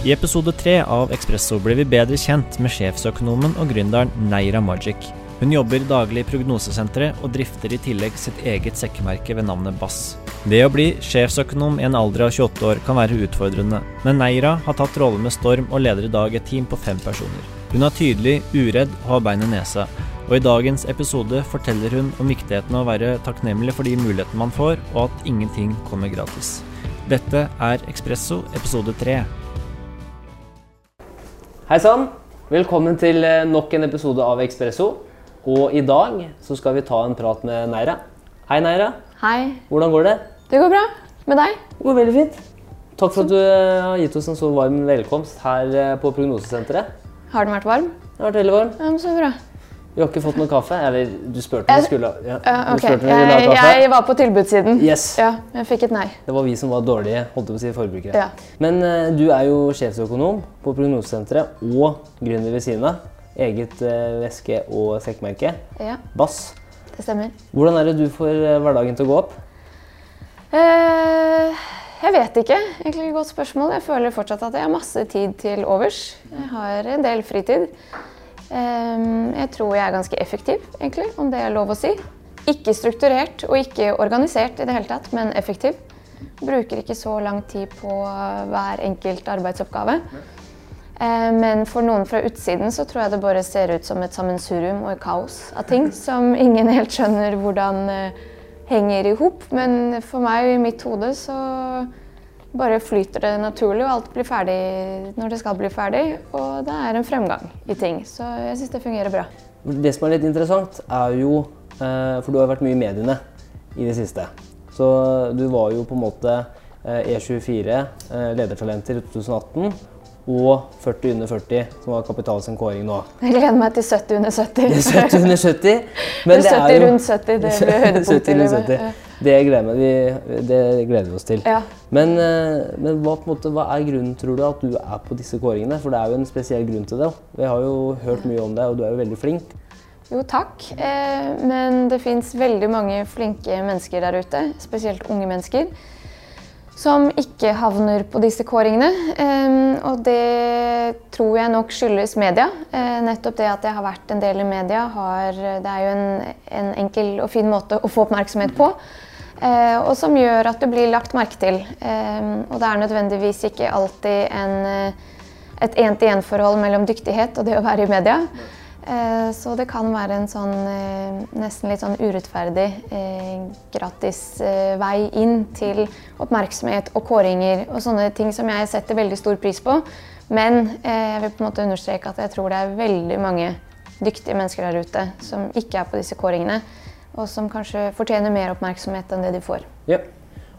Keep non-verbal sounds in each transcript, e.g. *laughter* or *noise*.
I episode tre av Ekspresso ble vi bedre kjent med sjefsøkonomen og gründeren Neira Magic. Hun jobber daglig i Prognosesenteret og drifter i tillegg sitt eget sekkemerke ved navnet Bass. Det å bli sjefsøkonom i en alder av 28 år kan være utfordrende, men Neira har tatt rollen med storm og leder i dag et team på fem personer. Hun er tydelig, uredd og har bein i nesa, og i dagens episode forteller hun om viktigheten av å være takknemlig for de mulighetene man får, og at ingenting kommer gratis. Dette er Ekspresso episode tre. Hei sann! Velkommen til eh, nok en episode av Ekspresso. Og i dag så skal vi ta en prat med Neira. Hei, Neira. Hei. Hvordan går det? Det går bra. Med deg? Det går veldig fint. Takk for at du eh, har gitt oss en så varm velkomst her eh, på Prognosesenteret. Har den vært varm? Den har vært veldig varm. Ja, men så bra. Vi har ikke fått noe kaffe. Eller du spurte om skulle ja, Ja, du ok. spurte om vi ville ha kaffe. jeg var på tilbudssiden. Yes. Ja, jeg fikk et nei. Det var vi som var dårlige holdt å si, forbrukere. Ja. Men uh, du er jo sjefsøkonom på Prognosesenteret og gründer ved siden av. Eget uh, væske- og sekkmerke. Ja, Bass. det stemmer. Hvordan er det du får eh, hverdagen til å gå opp? Eh, jeg vet ikke. Egentlig et godt spørsmål. Jeg føler fortsatt at jeg har masse tid til overs. Jeg har en del fritid. Eh, jeg tror jeg er ganske effektiv, egentlig, om det er lov å si. Ikke strukturert og ikke organisert i det hele tatt, men effektiv. Bruker ikke så lang tid på hver enkelt arbeidsoppgave. Eh, Men for noen fra utsiden så tror jeg det bare ser ut som et sammensurium og et kaos av ting *laughs* som ingen helt skjønner hvordan eh, henger i hop. Men for meg i mitt hode så bare flyter det naturlig, og alt blir ferdig når det skal bli ferdig. Og det er en fremgang i ting. Så jeg syns det fungerer bra. Det som er litt interessant, er jo eh, For du har vært mye i mediene i det siste. Så du var jo på en måte eh, E24, eh, ledertalenter i 2018, og 40 under 40, som var Kapitals kåring nå. Jeg gleder meg til 70 under 70. 70 under 70. Men 70 rundt 70, det blir høydepunkt *laughs* 70 i rundt livet. 70. Det gleder, meg- vi, det gleder vi oss til. Ja. Men, eh, men hva, måte, hva er grunnen, tror du, at du er på disse kåringene? For det er jo en spesiell grunn til det. Vi har jo hørt mye om deg, og du er jo veldig flink. Jo, takk. Eh, men det fins veldig mange flinke mennesker der ute, spesielt unge mennesker, som ikke havner på disse kåringene. Eh, og det tror jeg nok skyldes media. Eh, nettopp det at jeg har vært en del i media, har, det er jo en, en enkel og fin måte å få oppmerksomhet på. Eh, og som gjør at du blir lagt merke til. Eh, og det er nødvendigvis ikke alltid en, eh, et én-til-én-forhold mellom dyktighet og det å være i media. Så det kan være en sånn nesten litt sånn urettferdig gratis vei inn til oppmerksomhet og kåringer og sånne ting som jeg setter veldig stor pris på. Men jeg vil på en måte understreke at jeg tror det er veldig mange dyktige mennesker der ute som ikke er på disse kåringene, og som kanskje fortjener mer oppmerksomhet enn det de får. Ja.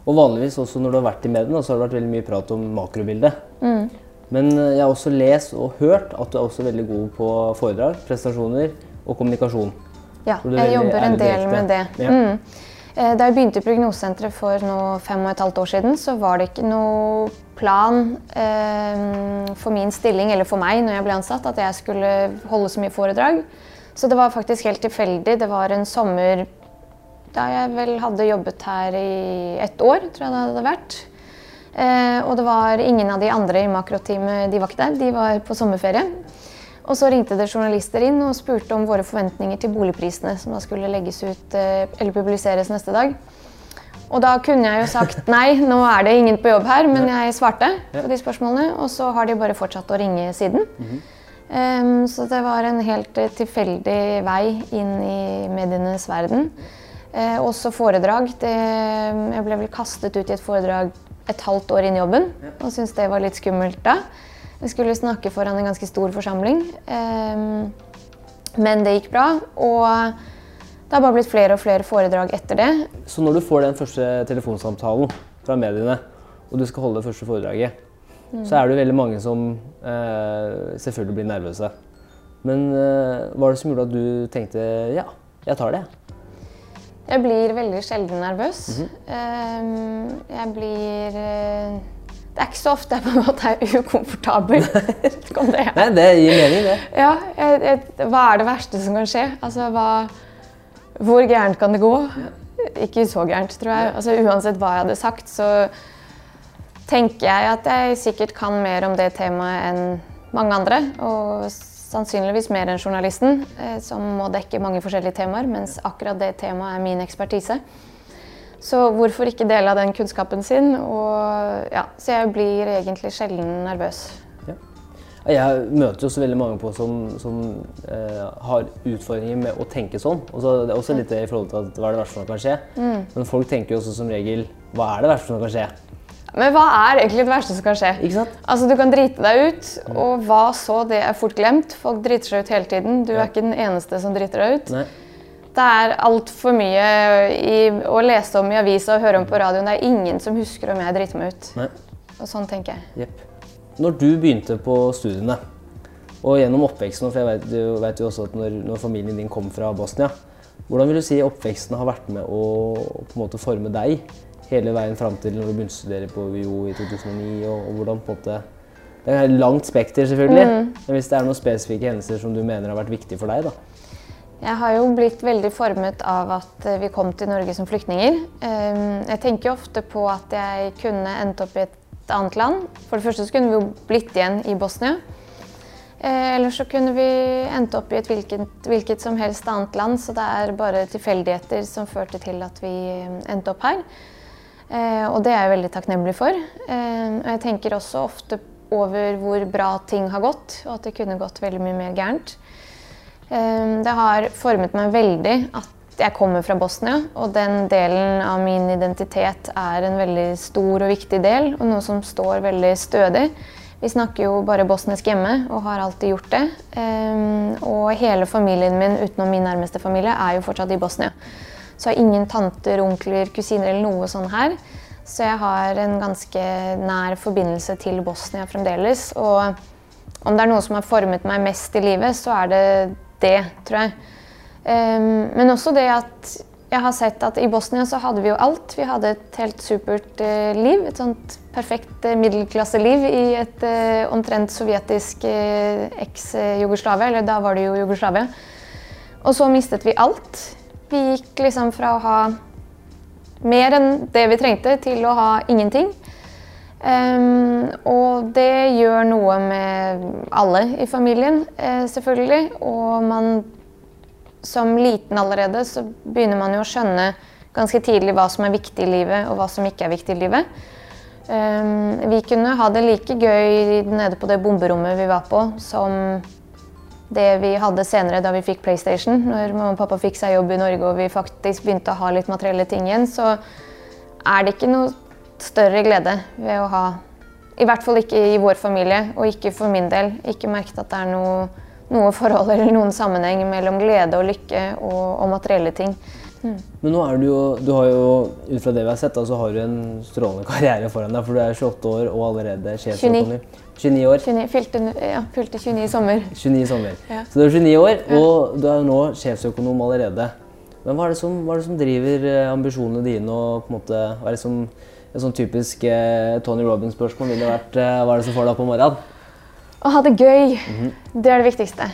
Og vanligvis også når du har vært i mediene, så har det vært veldig mye prat om makrobildet. Mm. Men eh, jeg har også lest og hørt at du er også veldig god på foredrag, prestasjoner og kommunikasjon. Ja, jeg jobber en del direkte. med det. Ja. Mm. Eh, Da jeg begynte i Prognosesenteret for nå fem og et halvt år siden, så var det ikke noe plan eh, for min stilling, eller for meg når jeg ble ansatt, at jeg skulle holde så mye foredrag. Så det var faktisk helt tilfeldig. Det var en sommer da jeg vel hadde jobbet her i ett år, tror jeg det hadde vært. Eh, og det var ingen av de andre i makroteamet, de var ikke der, de var på sommerferie. Og så ringte det journalister inn og spurte om våre forventninger til boligprisene som da skulle legges ut eh, eller publiseres neste dag. Og da kunne jeg jo sagt *laughs* nei, nå er det ingen på jobb her, men jeg svarte på de spørsmålene. Og så har de bare fortsatt å ringe siden. Em, så det var en helt eh, tilfeldig vei inn i medienes verden. Eh, også foredrag. Det, jeg ble vel kastet ut i et foredrag et halvt år inn i jobben og syntes det var litt skummelt da. Jeg skulle snakke foran en ganske stor forsamling. Em, men det gikk bra. Og det har bare blitt flere og flere foredrag etter det. Så når du får den første telefonsamtalen fra mediene, og du skal holde det første foredraget, så er det veldig mange som eh, selvfølgelig blir nervøse. Men eh, hva var det som gjorde at du tenkte ja, jeg tar det? Jeg blir veldig sjelden nervøs. Em, jeg blir eh, Det er ikke så ofte jeg på en måte er ukomfortabel. Vet det er. Nei, det gir mening, det. Ja, jeg, jeg, hva er det verste som kan skje? Altså, hva, hvor gærent kan det gå? Ikke så gærent, tror jeg. Altså, uansett hva jeg hadde sagt, så tenker jeg at jeg sikkert kan mer om det temaet enn mange andre. Og sannsynligvis mer enn journalisten, eh, som må dekke mange forskjellige temaer, mens akkurat det temaet er min ekspertise. Så hvorfor ikke dele av den kunnskapen sin? Og, ja, så jeg blir egentlig sjelden nervøs. Ja. Jeg møter også veldig mange på som, som eh, har utfordringer med å tenke sånn. Også, det er også litt i forhold til at hva er det verste som kan skje. Mm. Men folk tenker jo også som regel hva er det verste som kan skje? Men hva er egentlig det verste som kan skje? Ikke sant? Altså, Du kan drite deg ut, og hva så? Det er fort glemt. Folk driter seg ut hele tiden. Du ja. er ikke den eneste som driter deg ut. Nei. Det er altfor mye i, å lese om i avisa og høre om på radioen. Det er ingen som husker om jeg driter meg ut. Nei. Og sånn tenker jeg. Yep. Når du begynte på studiene, og gjennom oppveksten, for jeg vet, du vet jo også at når, når, familien din kom fra Bosnia, hvordan vil du si oppveksten har vært med å på en måte forme deg hele veien fram til når du begynte å studere på UiO i 2009? Og, og hvordan på en måte Det er et langt spekter, selvfølgelig. Mm. Men hvis det er noen spesifikke hendelser som du mener har vært viktige for deg? da? Jeg har jo blitt veldig formet av at eh, vi kom til Norge som flyktninger. Ehm, jeg tenker ofte på at jeg kunne endt opp i et annet land. For det første så kunne vi jo blitt igjen i Bosnia. Eh, eller så kunne vi endt opp i et hvilket, hvilket, som helst annet land, så det er bare tilfeldigheter som førte til at vi eh, endte opp her. Eh, og det er jeg veldig takknemlig for. Eh, og jeg tenker også ofte over hvor bra ting har gått, og at det kunne gått veldig mye mer gærent. Eh, det har formet meg veldig at jeg kommer fra Bosnia, og den delen av min identitet er en veldig stor og viktig del, og noe som står veldig stødig. Vi snakker jo bare bosnisk hjemme og har alltid gjort det. Og hele familien min utenom min nærmeste familie er jo fortsatt i Bosnia. Så jeg har ingen tanter, onkler, kusiner eller noe sånn her. Så jeg har en ganske nær forbindelse til Bosnia fremdeles. Og om det er noe som har formet meg mest i livet, så er det det, tror jeg. Um, men også det at jeg har sett at i Bosnia så hadde vi jo alt. Vi hadde et helt supert uh, liv. Et sånt perfekt uh, middelklasseliv i et uh, omtrent sovjetisk eks-Jugoslavia. Eller da var det jo Jugoslavia. Og så mistet vi alt. Vi gikk liksom fra å ha mer enn det vi trengte, til å ha ingenting. Um, og det gjør noe med alle i familien, uh, selvfølgelig. Og man som liten allerede så begynner man jo å skjønne ganske tidlig hva som er viktig i livet, og hva som ikke er viktig i livet. Um, vi kunne ha det like gøy nede på det bomberommet vi var på, som det vi hadde senere da vi fikk PlayStation. Når mamma og pappa fikk seg jobb i Norge og vi faktisk begynte å ha litt materielle ting igjen, så er det ikke noe større glede ved å ha I hvert fall ikke i vår familie, og ikke for min del. Ikke merket at det er noe, noe forhold eller noen sammenheng mellom glede og lykke og, og materielle ting. Mm. Men nå er du jo, du har jo, ut fra det vi har sett, så altså har du en strålende *laughs* karriere foran deg. For du er 28 år og allerede sjefsøkonom. 29 år. 29, fylte, ja, fylte 29 i sommer. 29 i sommer. Ja. Så du er 29 år, og du er jo nå sjefsøkonom allerede. Men hva er, som, hva er, det som, driver eh, ambisjonene dine? og på en måte, Hva er det som et sånn typisk eh, Tony Robins-spørsmål ville vært eh, Hva er det som får deg opp om morgenen? Å ha det gøy. Mm -hmm. Det er det viktigste.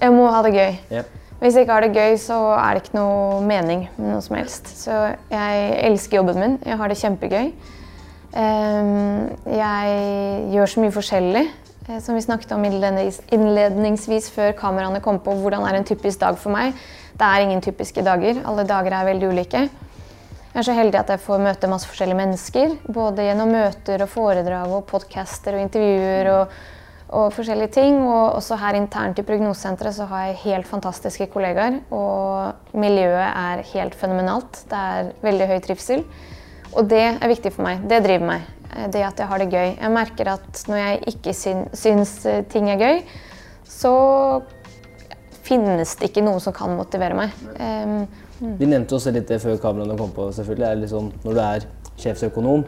Jeg må ha det gøy. Yep. Hvis jeg ikke har det gøy, så er det ikke noe mening med noe som helst. Så jeg elsker jobben min. Jeg har det kjempegøy. Ehm, jeg gjør så mye forskjellig. Eh, som vi snakket om innledningsvis før kameraene kom på. Hvordan er en typisk dag for meg? Det er ingen typiske dager. Alle dager er veldig ulike. Jeg er så heldig at jeg får møte masse forskjellige mennesker. Både gjennom møter og foredrag og podcaster og intervjuer. og og forskjellige ting. Og også her internt i prognosesenteret så har jeg helt fantastiske kollegaer. Og miljøet er helt fenomenalt. Det er veldig høy trivsel. Og det er viktig for meg. Det driver meg. Det at jeg har det gøy. Jeg merker at når jeg ikke syns ting er gøy, så finnes det ikke noe som kan motivere meg. Um, mm. Vi nevnte også litt det før kameraene kom på. selvfølgelig. Det er liksom, når du er sjefsøkonom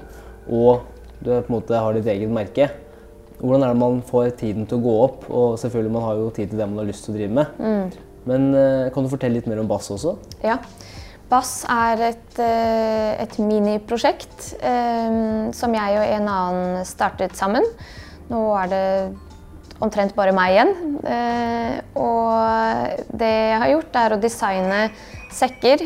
og du på en måte har ditt eget merke, hvordan er det man får tiden til å gå opp? Og selvfølgelig, man har jo tid til det man har lyst til å drive med. Mm. Men uh, kan du fortelle litt mer om Bass også? Ja. Bass er et, uh, et miniprosjekt eh, som jeg og en annen startet sammen. Nå er det omtrent bare meg igjen. Eh, og det jeg har gjort, er å designe sekker.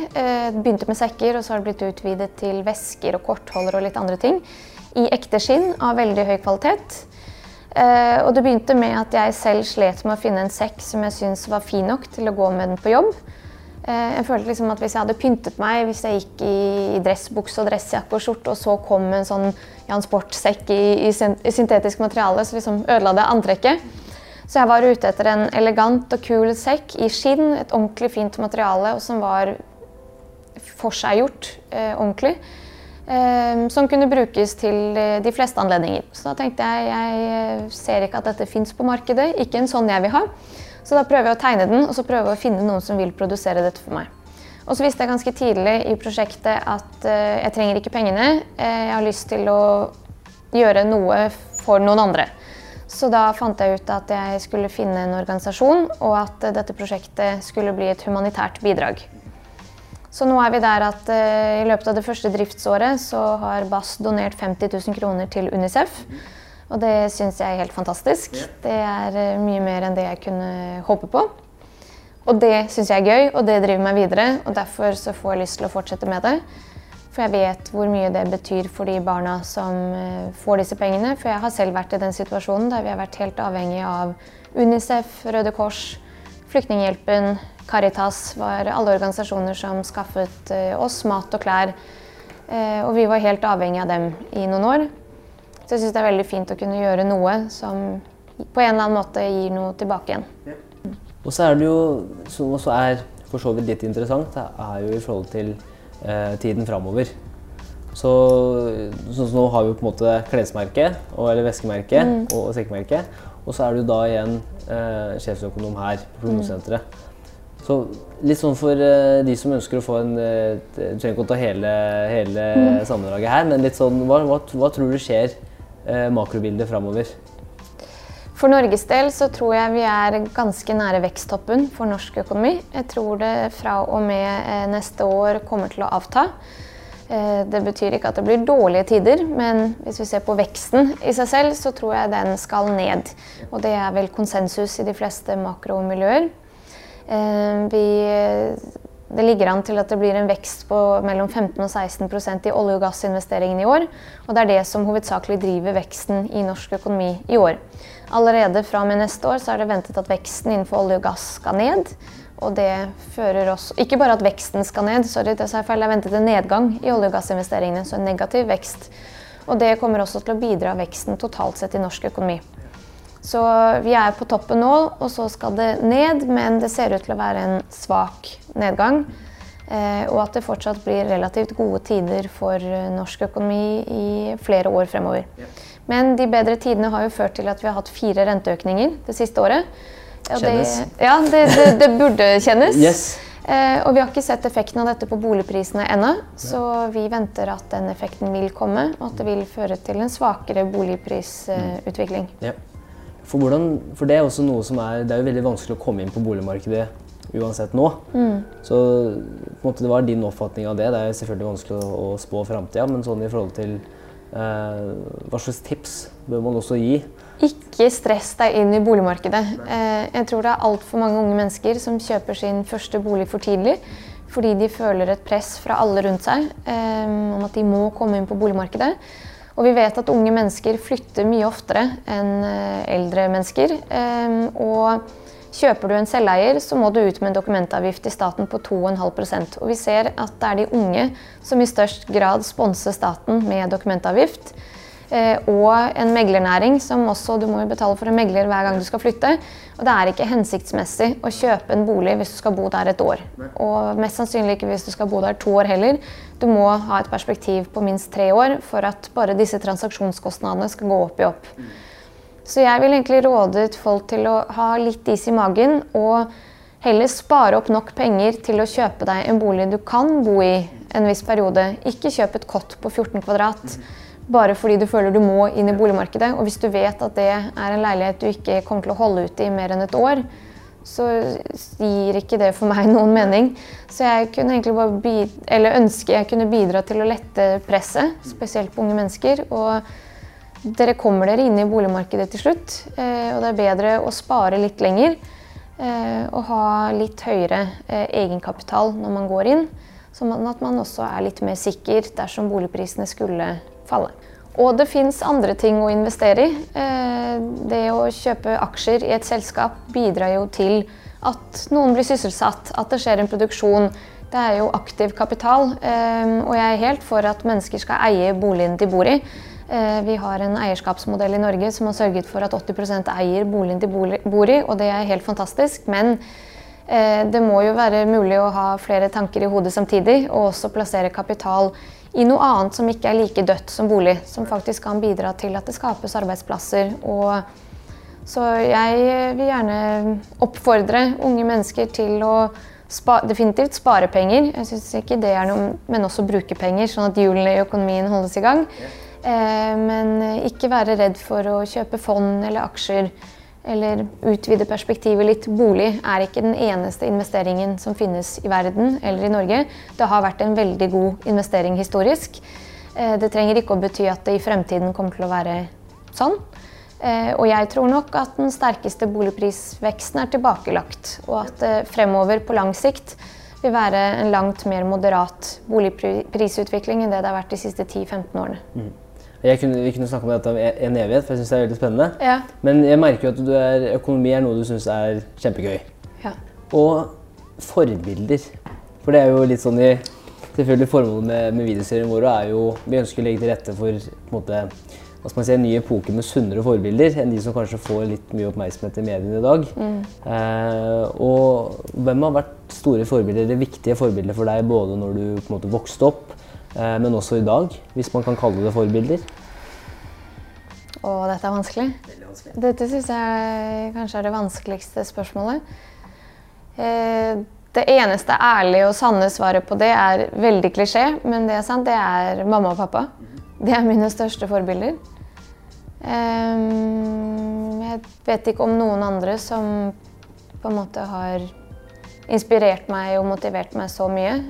begynte med sekker, og så har det blitt utvidet til vesker og kortholder og litt andre ting i ekte skinn av veldig høy kvalitet. Eh, og det begynte med at jeg selv slet med å finne en sekk som jeg syntes var fin nok til å gå med den på jobb. Eh, jeg følte liksom at Hvis jeg hadde pyntet meg, hvis jeg gikk i dressbukse og dressjakke og skjorte, og så kom en sånn Jan Sport-sekk i, i, i, syntetisk materiale, så liksom ødela det antrekket. Så jeg var ute etter en elegant og kul sekk i skinn, et ordentlig fint materiale, og som var forseggjort eh, ordentlig. Ehm, som kunne brukes til eh, de fleste anledninger. Så da tenkte jeg jeg eh, ser ikke at dette fins på markedet, ikke en sånn jeg vil ha. Så da prøver jeg å tegne den og så prøver jeg å finne noen som vil produsere dette for meg. Og så visste jeg ganske tidlig i prosjektet at uh, jeg trenger ikke pengene. Jeg har lyst til å gjøre noe for noen andre. Så da fant jeg ut at jeg skulle finne en organisasjon, og at dette prosjektet skulle bli et humanitært bidrag. Så nå er vi der at uh, i løpet av det første driftsåret så har Bass donert 50 000 kroner til Unicef. Og det syns jeg er helt fantastisk. Det er uh, mye mer enn det jeg kunne håpe på. Og det syns jeg er gøy, og det driver meg videre. Og derfor så får jeg lyst til å fortsette med det. For jeg vet hvor mye det betyr for de barna som uh, får disse pengene. For jeg har selv vært i den situasjonen der vi har vært helt avhengig av Unicef, Røde Kors, Flyktninghjelpen, Caritas var alle organisasjoner som skaffet eh, oss mat og klær. Eh, og vi var helt avhengig av dem i noen år. Så jeg syns det er veldig fint å kunne gjøre noe som på en eller annen måte gir noe tilbake igjen. Og så er det jo, som også er for så vidt litt interessant, det er jo i forhold til eh, tiden framover. Så, så, nå har vi på en måte klesmerke, eller veskemerke mm. og, og sekkemerke. Og så er du da igjen eh, sjefsøkonom her på Prognosesenteret. Mm. Så litt sånn for uh, de som ønsker å få en Du trenger ikke å ta hele, hele mm. sammendraget her, men litt sånn, hva, hva, hva tror du skjer uh, makrobildet framover? For Norges del så tror jeg vi er ganske nære veksttoppen for norsk økonomi. Jeg tror det fra og med neste år kommer til å avta. Det betyr ikke at det blir dårlige tider, men hvis vi ser på veksten i seg selv, så tror jeg den skal ned. Og det er vel konsensus i de fleste makromiljøer. Eh, vi, det ligger an til at det blir en vekst på mellom 15 og 16% i olje- og gassinvesteringene i år. Og det er det som hovedsakelig driver veksten i norsk økonomi i år. Allerede fra og med neste år er det ventet at veksten innenfor olje og gass skal ned. Og det fører oss Ikke bare at veksten skal ned, sorry, det er feil, det er ventet en nedgang i olje- og gassinvesteringene, så en negativ vekst. Og det kommer også til å bidra veksten totalt sett i norsk økonomi. Så vi er på toppen nå, og så skal det ned, men det ser ut til å være en svak nedgang. Eh, og at det fortsatt blir relativt gode tider for norsk økonomi i flere år fremover. Men de bedre tidene har jo ført til at vi har hatt fire renteøkninger det siste året. Kjennes. Det, ja, det, det, det, burde kjennes. Yes. Eh, og vi har ikke sett effekten av dette på boligprisene ennå, så vi venter at den effekten vil komme, og at det vil føre til en svakere boligprisutvikling. Eh, ja. For, hvordan, for, det er også noe som er, det er jo veldig vanskelig å komme inn på boligmarkedet uansett nå. Mm. Så måte, det var din oppfatning av det. Det er selvfølgelig vanskelig å, å spå framtida, men sånn i forhold til eh, hva slags tips bør man også gi? Ikke stress deg inn i boligmarkedet. Eh, jeg tror det er altfor mange unge mennesker som kjøper sin første bolig for tidlig fordi de føler et press fra alle rundt seg eh, om at de må komme inn på boligmarkedet. Og vi vet at unge mennesker flytter mye oftere enn eh, eldre mennesker. Og kjøper du en selveier, så må du ut med en dokumentavgift i staten på 2,5% Og vi ser at det er de unge som i størst grad sponser staten med dokumentavgift. Eh, og en meglernæring som også Du må betale for en megler hver gang du skal flytte. Og det er ikke hensiktsmessig å kjøpe en bolig hvis du skal bo der et år. Og mest sannsynlig ikke hvis du skal bo der to år heller. Du må ha et perspektiv på minst tre år for at bare disse transaksjonskostnadene skal gå opp i opp. Så jeg vil egentlig råde folk til å ha litt is i magen og heller spare opp nok penger til å kjøpe deg en bolig du kan bo i en viss periode. Ikke kjøp et kott på 14 kvadrat bare fordi du føler du må inn i boligmarkedet. Og hvis du vet at det er en leilighet du ikke kommer til å holde ut i mer enn et år, så gir ikke det for meg *laughs* noen mening. Så jeg kunne egentlig bare bidra, eller ønske jeg kunne bidra til å lette presset, spesielt på unge mennesker. Og dere kommer dere inn i boligmarkedet til slutt, eh, og det er bedre å spare litt lenger. Eh, og ha litt høyere eh, egenkapital når man går inn, sånn at man også er litt mer sikker dersom boligprisene skulle falle. Og det fins andre ting å investere i. Eh, det å kjøpe aksjer i et selskap bidrar jo til at noen blir sysselsatt, at det skjer en produksjon. Det er jo aktiv kapital, eh, og jeg er helt for at mennesker skal eie boligen de bor i. Eh, vi har en eierskapsmodell i Norge som har sørget for at 80 eier boligen de bor i, og det er helt fantastisk. Men det må jo være mulig å ha flere tanker i hodet samtidig, og også plassere kapital i noe annet som ikke er like dødt som bolig. Som faktisk kan bidra til at det skapes arbeidsplasser. Og så jeg vil gjerne oppfordre unge mennesker til å spa, definitivt spare penger. Jeg syns ikke det er noe, men også bruke penger, sånn at hjulene i økonomien holdes i gang. Eh, men ikke være redd for å kjøpe fond eller aksjer eller utvide perspektivet litt. Bolig er ikke den eneste investeringen som finnes i verden eller i Norge. Det har vært en veldig god investering historisk. Eh, det trenger ikke å bety at det i fremtiden kommer til å være sånn. Eh, og jeg tror nok at den sterkeste boligprisveksten er tilbakelagt, og at det fremover på lang sikt vil være en langt mer moderat boligprisutvikling enn det det har vært de siste 10-15 årene. Kunne, vi kunne snakke om dette om en evighet, for jeg syns det er veldig spennende. Ja. Men jeg merker jo at er, økonomi er noe du syns er kjempegøy. Ja. Og forbilder. For det er jo litt sånn i Selvfølgelig Formålet med, med videoserien vår er jo Vi ønsker å legge til rette for på en måte, hva skal man si, en ny epoke med sunnere forbilder enn de som kanskje får litt mye oppmerksomhet i mediene i dag. Mm. Eh, og hvem har vært store forbilder, eller viktige forbilder for deg både når du på en måte vokste opp, men også i dag, hvis man kan kalle det forbilder? Å, dette er vanskelig. vanskelig. Dette syns jeg kanskje er det vanskeligste spørsmålet. Eh, det eneste ærlige og sanne svaret på det er veldig klisjé, men det er sant. Det er mamma og pappa. Det er mine største forbilder. Eh, jeg vet ikke om noen andre som på en måte har inspirert meg og motivert meg så mye.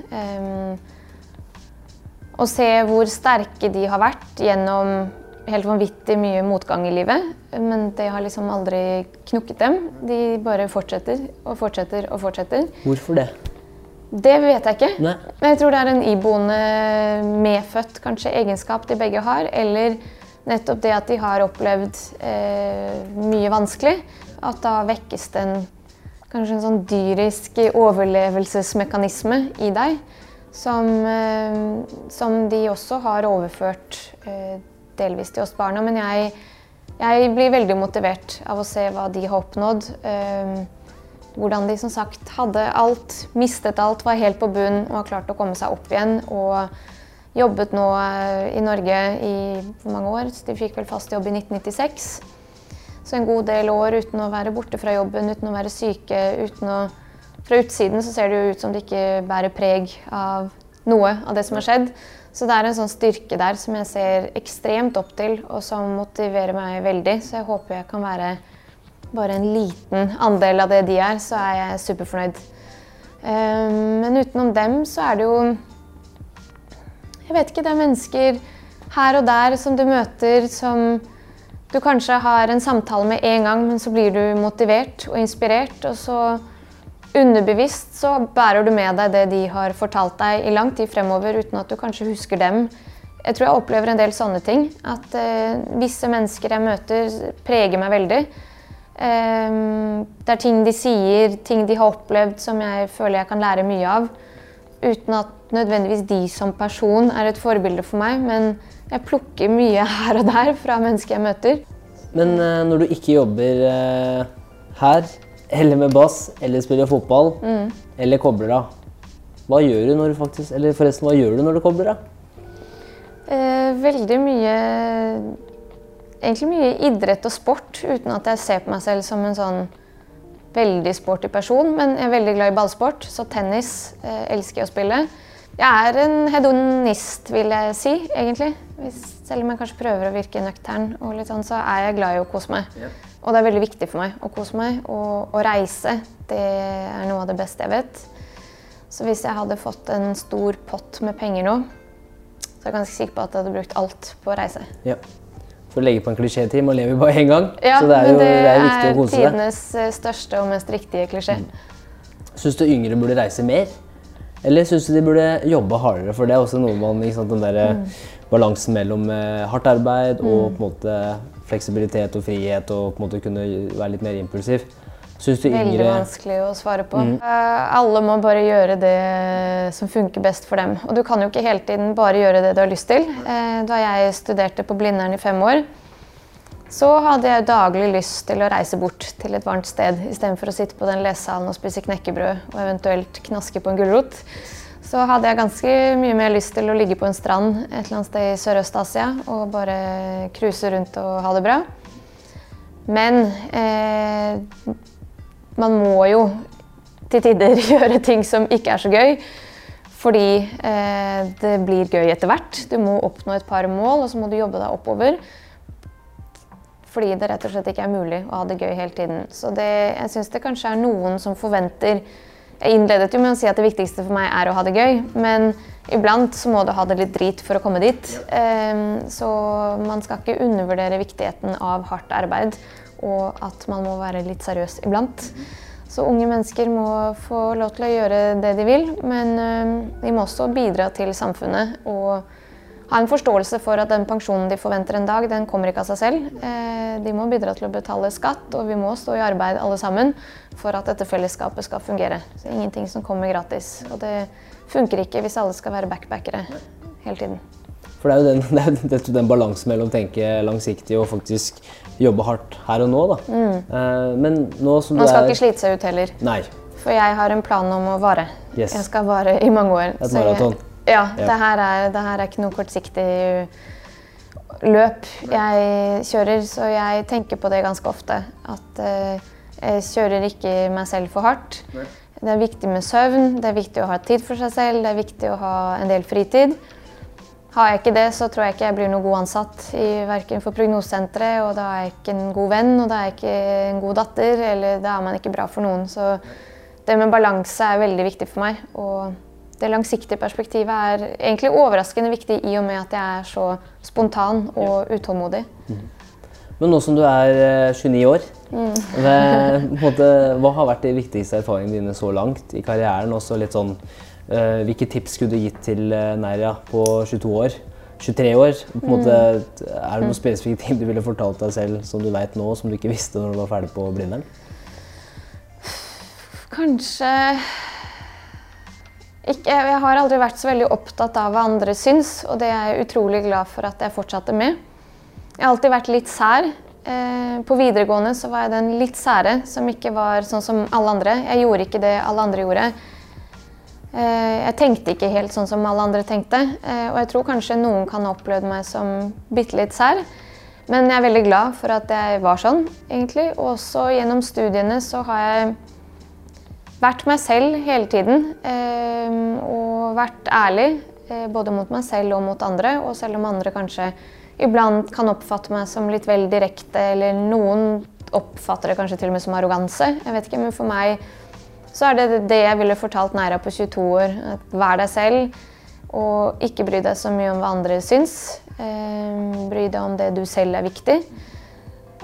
Å se hvor sterke de har vært gjennom helt vanvittig mye motgang i livet. Men det har liksom aldri knukket dem. De bare fortsetter og fortsetter og fortsetter. Hvorfor det? Det vet jeg ikke. Nei. Men jeg tror det er en iboende medfødt kanskje egenskap de begge har. Eller nettopp det at de har opplevd eh, mye vanskelig. At da vekkes det en, kanskje en sånn dyrisk overlevelsesmekanisme i deg som, eh, som, de også har overført eh, delvis til oss barna. Men jeg, jeg, blir veldig motivert av å se hva de har oppnådd. Eh, hvordan de som sagt hadde alt, mistet alt, var helt på bunn og har klart å komme seg opp igjen. Og jobbet nå i Norge i mange år? De fikk vel fast jobb i 1996. Så en god del år uten å være borte fra jobben, uten å være syke, uten å fra utsiden så ser det jo ut som det ikke bærer preg av noe av det som har skjedd. Så det er en sånn styrke der som jeg ser ekstremt opp til, og som motiverer meg veldig. Så jeg håper jeg kan være bare en liten andel av det de er, så er jeg superfornøyd. Ehm, men utenom dem så er det jo Jeg vet ikke, det er mennesker her og der som du møter som du kanskje har en samtale med en gang, men så blir du motivert og inspirert, og så Underbevisst så bærer du med deg det de har fortalt deg i lang tid fremover, uten at du kanskje husker dem. Jeg tror jeg opplever en del sånne ting. At eh, visse mennesker jeg møter, preger meg veldig. Eh, det er ting de sier, ting de har opplevd som jeg føler jeg kan lære mye av. Uten at nødvendigvis de som person er et forbilde for meg, men jeg plukker mye *laughs* her og der fra mennesker jeg møter. Men uh, når du ikke jobber uh, her eller med bass, eller spiller fotball, mm. eller kobler av. Hva gjør du når du faktisk Eller forresten, hva gjør du når du kobler av? Eh, veldig mye Egentlig mye idrett og sport, uten at jeg ser på meg selv som en sånn veldig sporty person. Men jeg er veldig glad i ballsport, så tennis eh, elsker jeg å spille. Jeg er en hedonist, vil jeg si, egentlig. Hvis, selv om jeg kanskje prøver å virke nøktern, og litt sånn, så er jeg glad i å kose meg. Yep. Og det er veldig viktig for meg å kose meg. Og å reise, det er noe av det beste jeg vet. Så hvis jeg hadde fått en stor pott med penger nå, så er jeg ganske sikker på at jeg hadde brukt alt på å reise. Ja. For å legge på en klisjé-tid, man lever bare én gang. Ja, så det er jo det er viktig å kose seg. Det er tidenes eh, største og mest riktige klisjé. Mm. Syns du yngre burde reise mer? Eller syns du de burde jobbe hardere? For det er også noe man sant, Den der Mm. balansen mellom eh, hardt arbeid og på en måte fleksibilitet og frihet og på en måte kunne være litt mer impulsiv. Syns du Veldig yngre vanskelig å svare på. Mm. alle må bare gjøre det som funker best for dem. Og du kan jo ikke hele tiden bare gjøre det du har lyst til. Eh, da jeg studerte på Blindern i fem år, så hadde jeg daglig lyst til å reise bort til et varmt sted istedenfor å sitte på den lesesalen og spise knekkebrød og eventuelt knaske på en gulrot. Så hadde jeg ganske mye mer lyst til å ligge på en strand et eller annet sted i Sørøst-Asia og bare cruise rundt og ha det bra. Men eh, man må jo til tider *laughs* gjøre ting som ikke er så gøy. Fordi eh, det blir gøy etter hvert. Du må oppnå et par mål, og så må du jobbe deg oppover. Fordi det rett og slett ikke er mulig å ha det gøy hele tiden. Så det, jeg syns det kanskje er noen som forventer Jeg innledet jo med å si at det viktigste for meg er å ha det gøy, men iblant så må du ha det litt drit for å komme dit. Eh, så man skal ikke undervurdere viktigheten av hardt arbeid, og at man må være litt seriøs iblant. Så unge mennesker må få lov til å gjøre det de vil, men øh, de må også bidra til samfunnet og ha en forståelse for at den pensjonen de forventer en dag, den kommer ikke av seg selv. Eh, de må bidra til å betale skatt, og vi må stå i arbeid alle sammen for at dette fellesskapet skal fungere. Så ingenting som kommer gratis. Og det funker ikke hvis alle skal være backpackere hele tiden. For det er jo den, *laughs* det er, den balansen mellom å tenke langsiktig og faktisk jobbe hardt her og nå. da. Mm. men nå som. Man skal er ikke slite seg ut heller. Nei. For jeg har en plan om å vare. Yes. Jeg skal vare i mange år. Et maraton. Ja, Ja. Det, her er, det her er ikke noe kortsiktig løp jeg kjører, så jeg tenker på det ganske ofte. At uh, jeg kjører ikke meg selv for hardt. Det er viktig med søvn, det er viktig å ha tid for seg selv, det er viktig å ha en del fritid. Har jeg ikke det, så tror jeg ikke jeg blir noe god ansatt i verken for prognosesenteret, og da er jeg ikke en god venn, og da er jeg ikke en god datter, eller da er man ikke bra for noen. Så det med balanse er veldig viktig for meg. Det langsiktige perspektivet er egentlig overraskende viktig i og med at jeg er så spontan og utålmodig. Men nå som du er eh, 29 år, Mm. hva, *laughs* måte, hva har vært de viktigste erfaringene dine så langt i karrieren? Også litt sånn, uh, hvilke tips skulle du gitt til uh, Neira på 22 år? 23 år? På en måte, Mm. Er det noen spesifikke ting du ville fortalt deg selv som du vet nå, som du ikke visste når du var ferdig på Blindern? Kanskje ikke, Jeg har aldri vært så veldig opptatt av hva andre syns, og det er jeg utrolig glad for at jeg fortsatte med. Jeg har alltid vært litt sær. Eh, på videregående så var jeg den litt sære, som ikke var sånn som alle andre. Jeg gjorde ikke det alle andre gjorde. Eh, jeg tenkte ikke helt sånn som alle andre tenkte, eh, og jeg tror kanskje noen kan ha opplevd meg som bitte litt sær. Men jeg er veldig glad for at jeg var sånn, egentlig. Og også gjennom studiene så har jeg vært meg selv hele tiden. eh, og vært ærlig, eh, både mot meg selv og mot andre. Og selv om andre kanskje iblant kan oppfatte meg som litt vel direkte, eller noen oppfatter det kanskje til og med som arroganse. Jeg vet ikke, men for meg så er det det jeg ville fortalt Neira på 22 år. Vær deg selv, og ikke bry deg så mye om hva andre syns. Eh, bry deg om det du selv er viktig.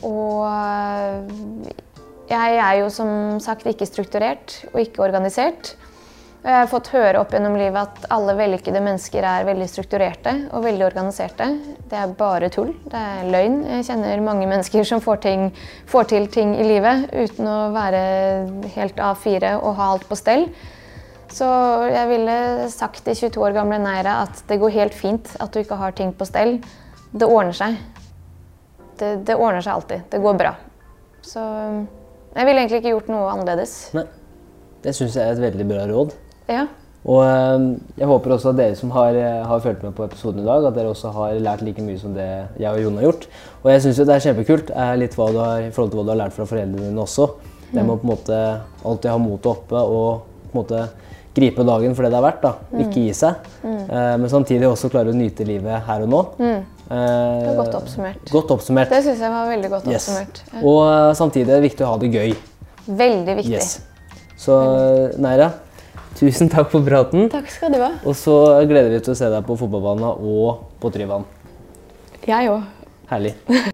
Og jeg er jo som sagt ikke strukturert og ikke organisert. Jeg har fått høre opp gjennom livet at alle vellykkede mennesker er veldig strukturerte og veldig organiserte. Det er bare tull. Det er løgn. Jeg kjenner mange mennesker som får, ting, får til ting i livet uten å være helt A4 og ha alt på stell. Så jeg ville sagt til 22 år gamle Neira at det går helt fint at du ikke har ting på stell. Det ordner seg. Det, det ordner seg alltid. Det går bra. Så jeg ville egentlig ikke gjort noe annerledes. Nei. Det syns jeg er et veldig bra råd. Ja. Og eh, jeg håper også at dere som har, eh, har fulgt med på episoden i dag, at dere også har lært like mye som det jeg og Jon har gjort. Og jeg syns det er kjempekult er litt hva du har, i forhold til hva du har lært fra foreldrene dine også. Det med å på en måte alltid ha motet oppe og på en måte gripe dagen for det det er verdt. da. Ikke gi seg. Uh, men samtidig også klare å nyte livet her og nå. Mm. Var godt oppsummert. Godt oppsummert. Det syns jeg var veldig godt Yes. oppsummert. Ja. Og uh, samtidig er det viktig å ha det gøy. Veldig viktig. Yes. Så Neira, tusen takk for praten. Takk skal du ha. Og så gleder vi oss til å se deg på fotballbanen og på Tryvann. Jeg òg. Herlig. *laughs*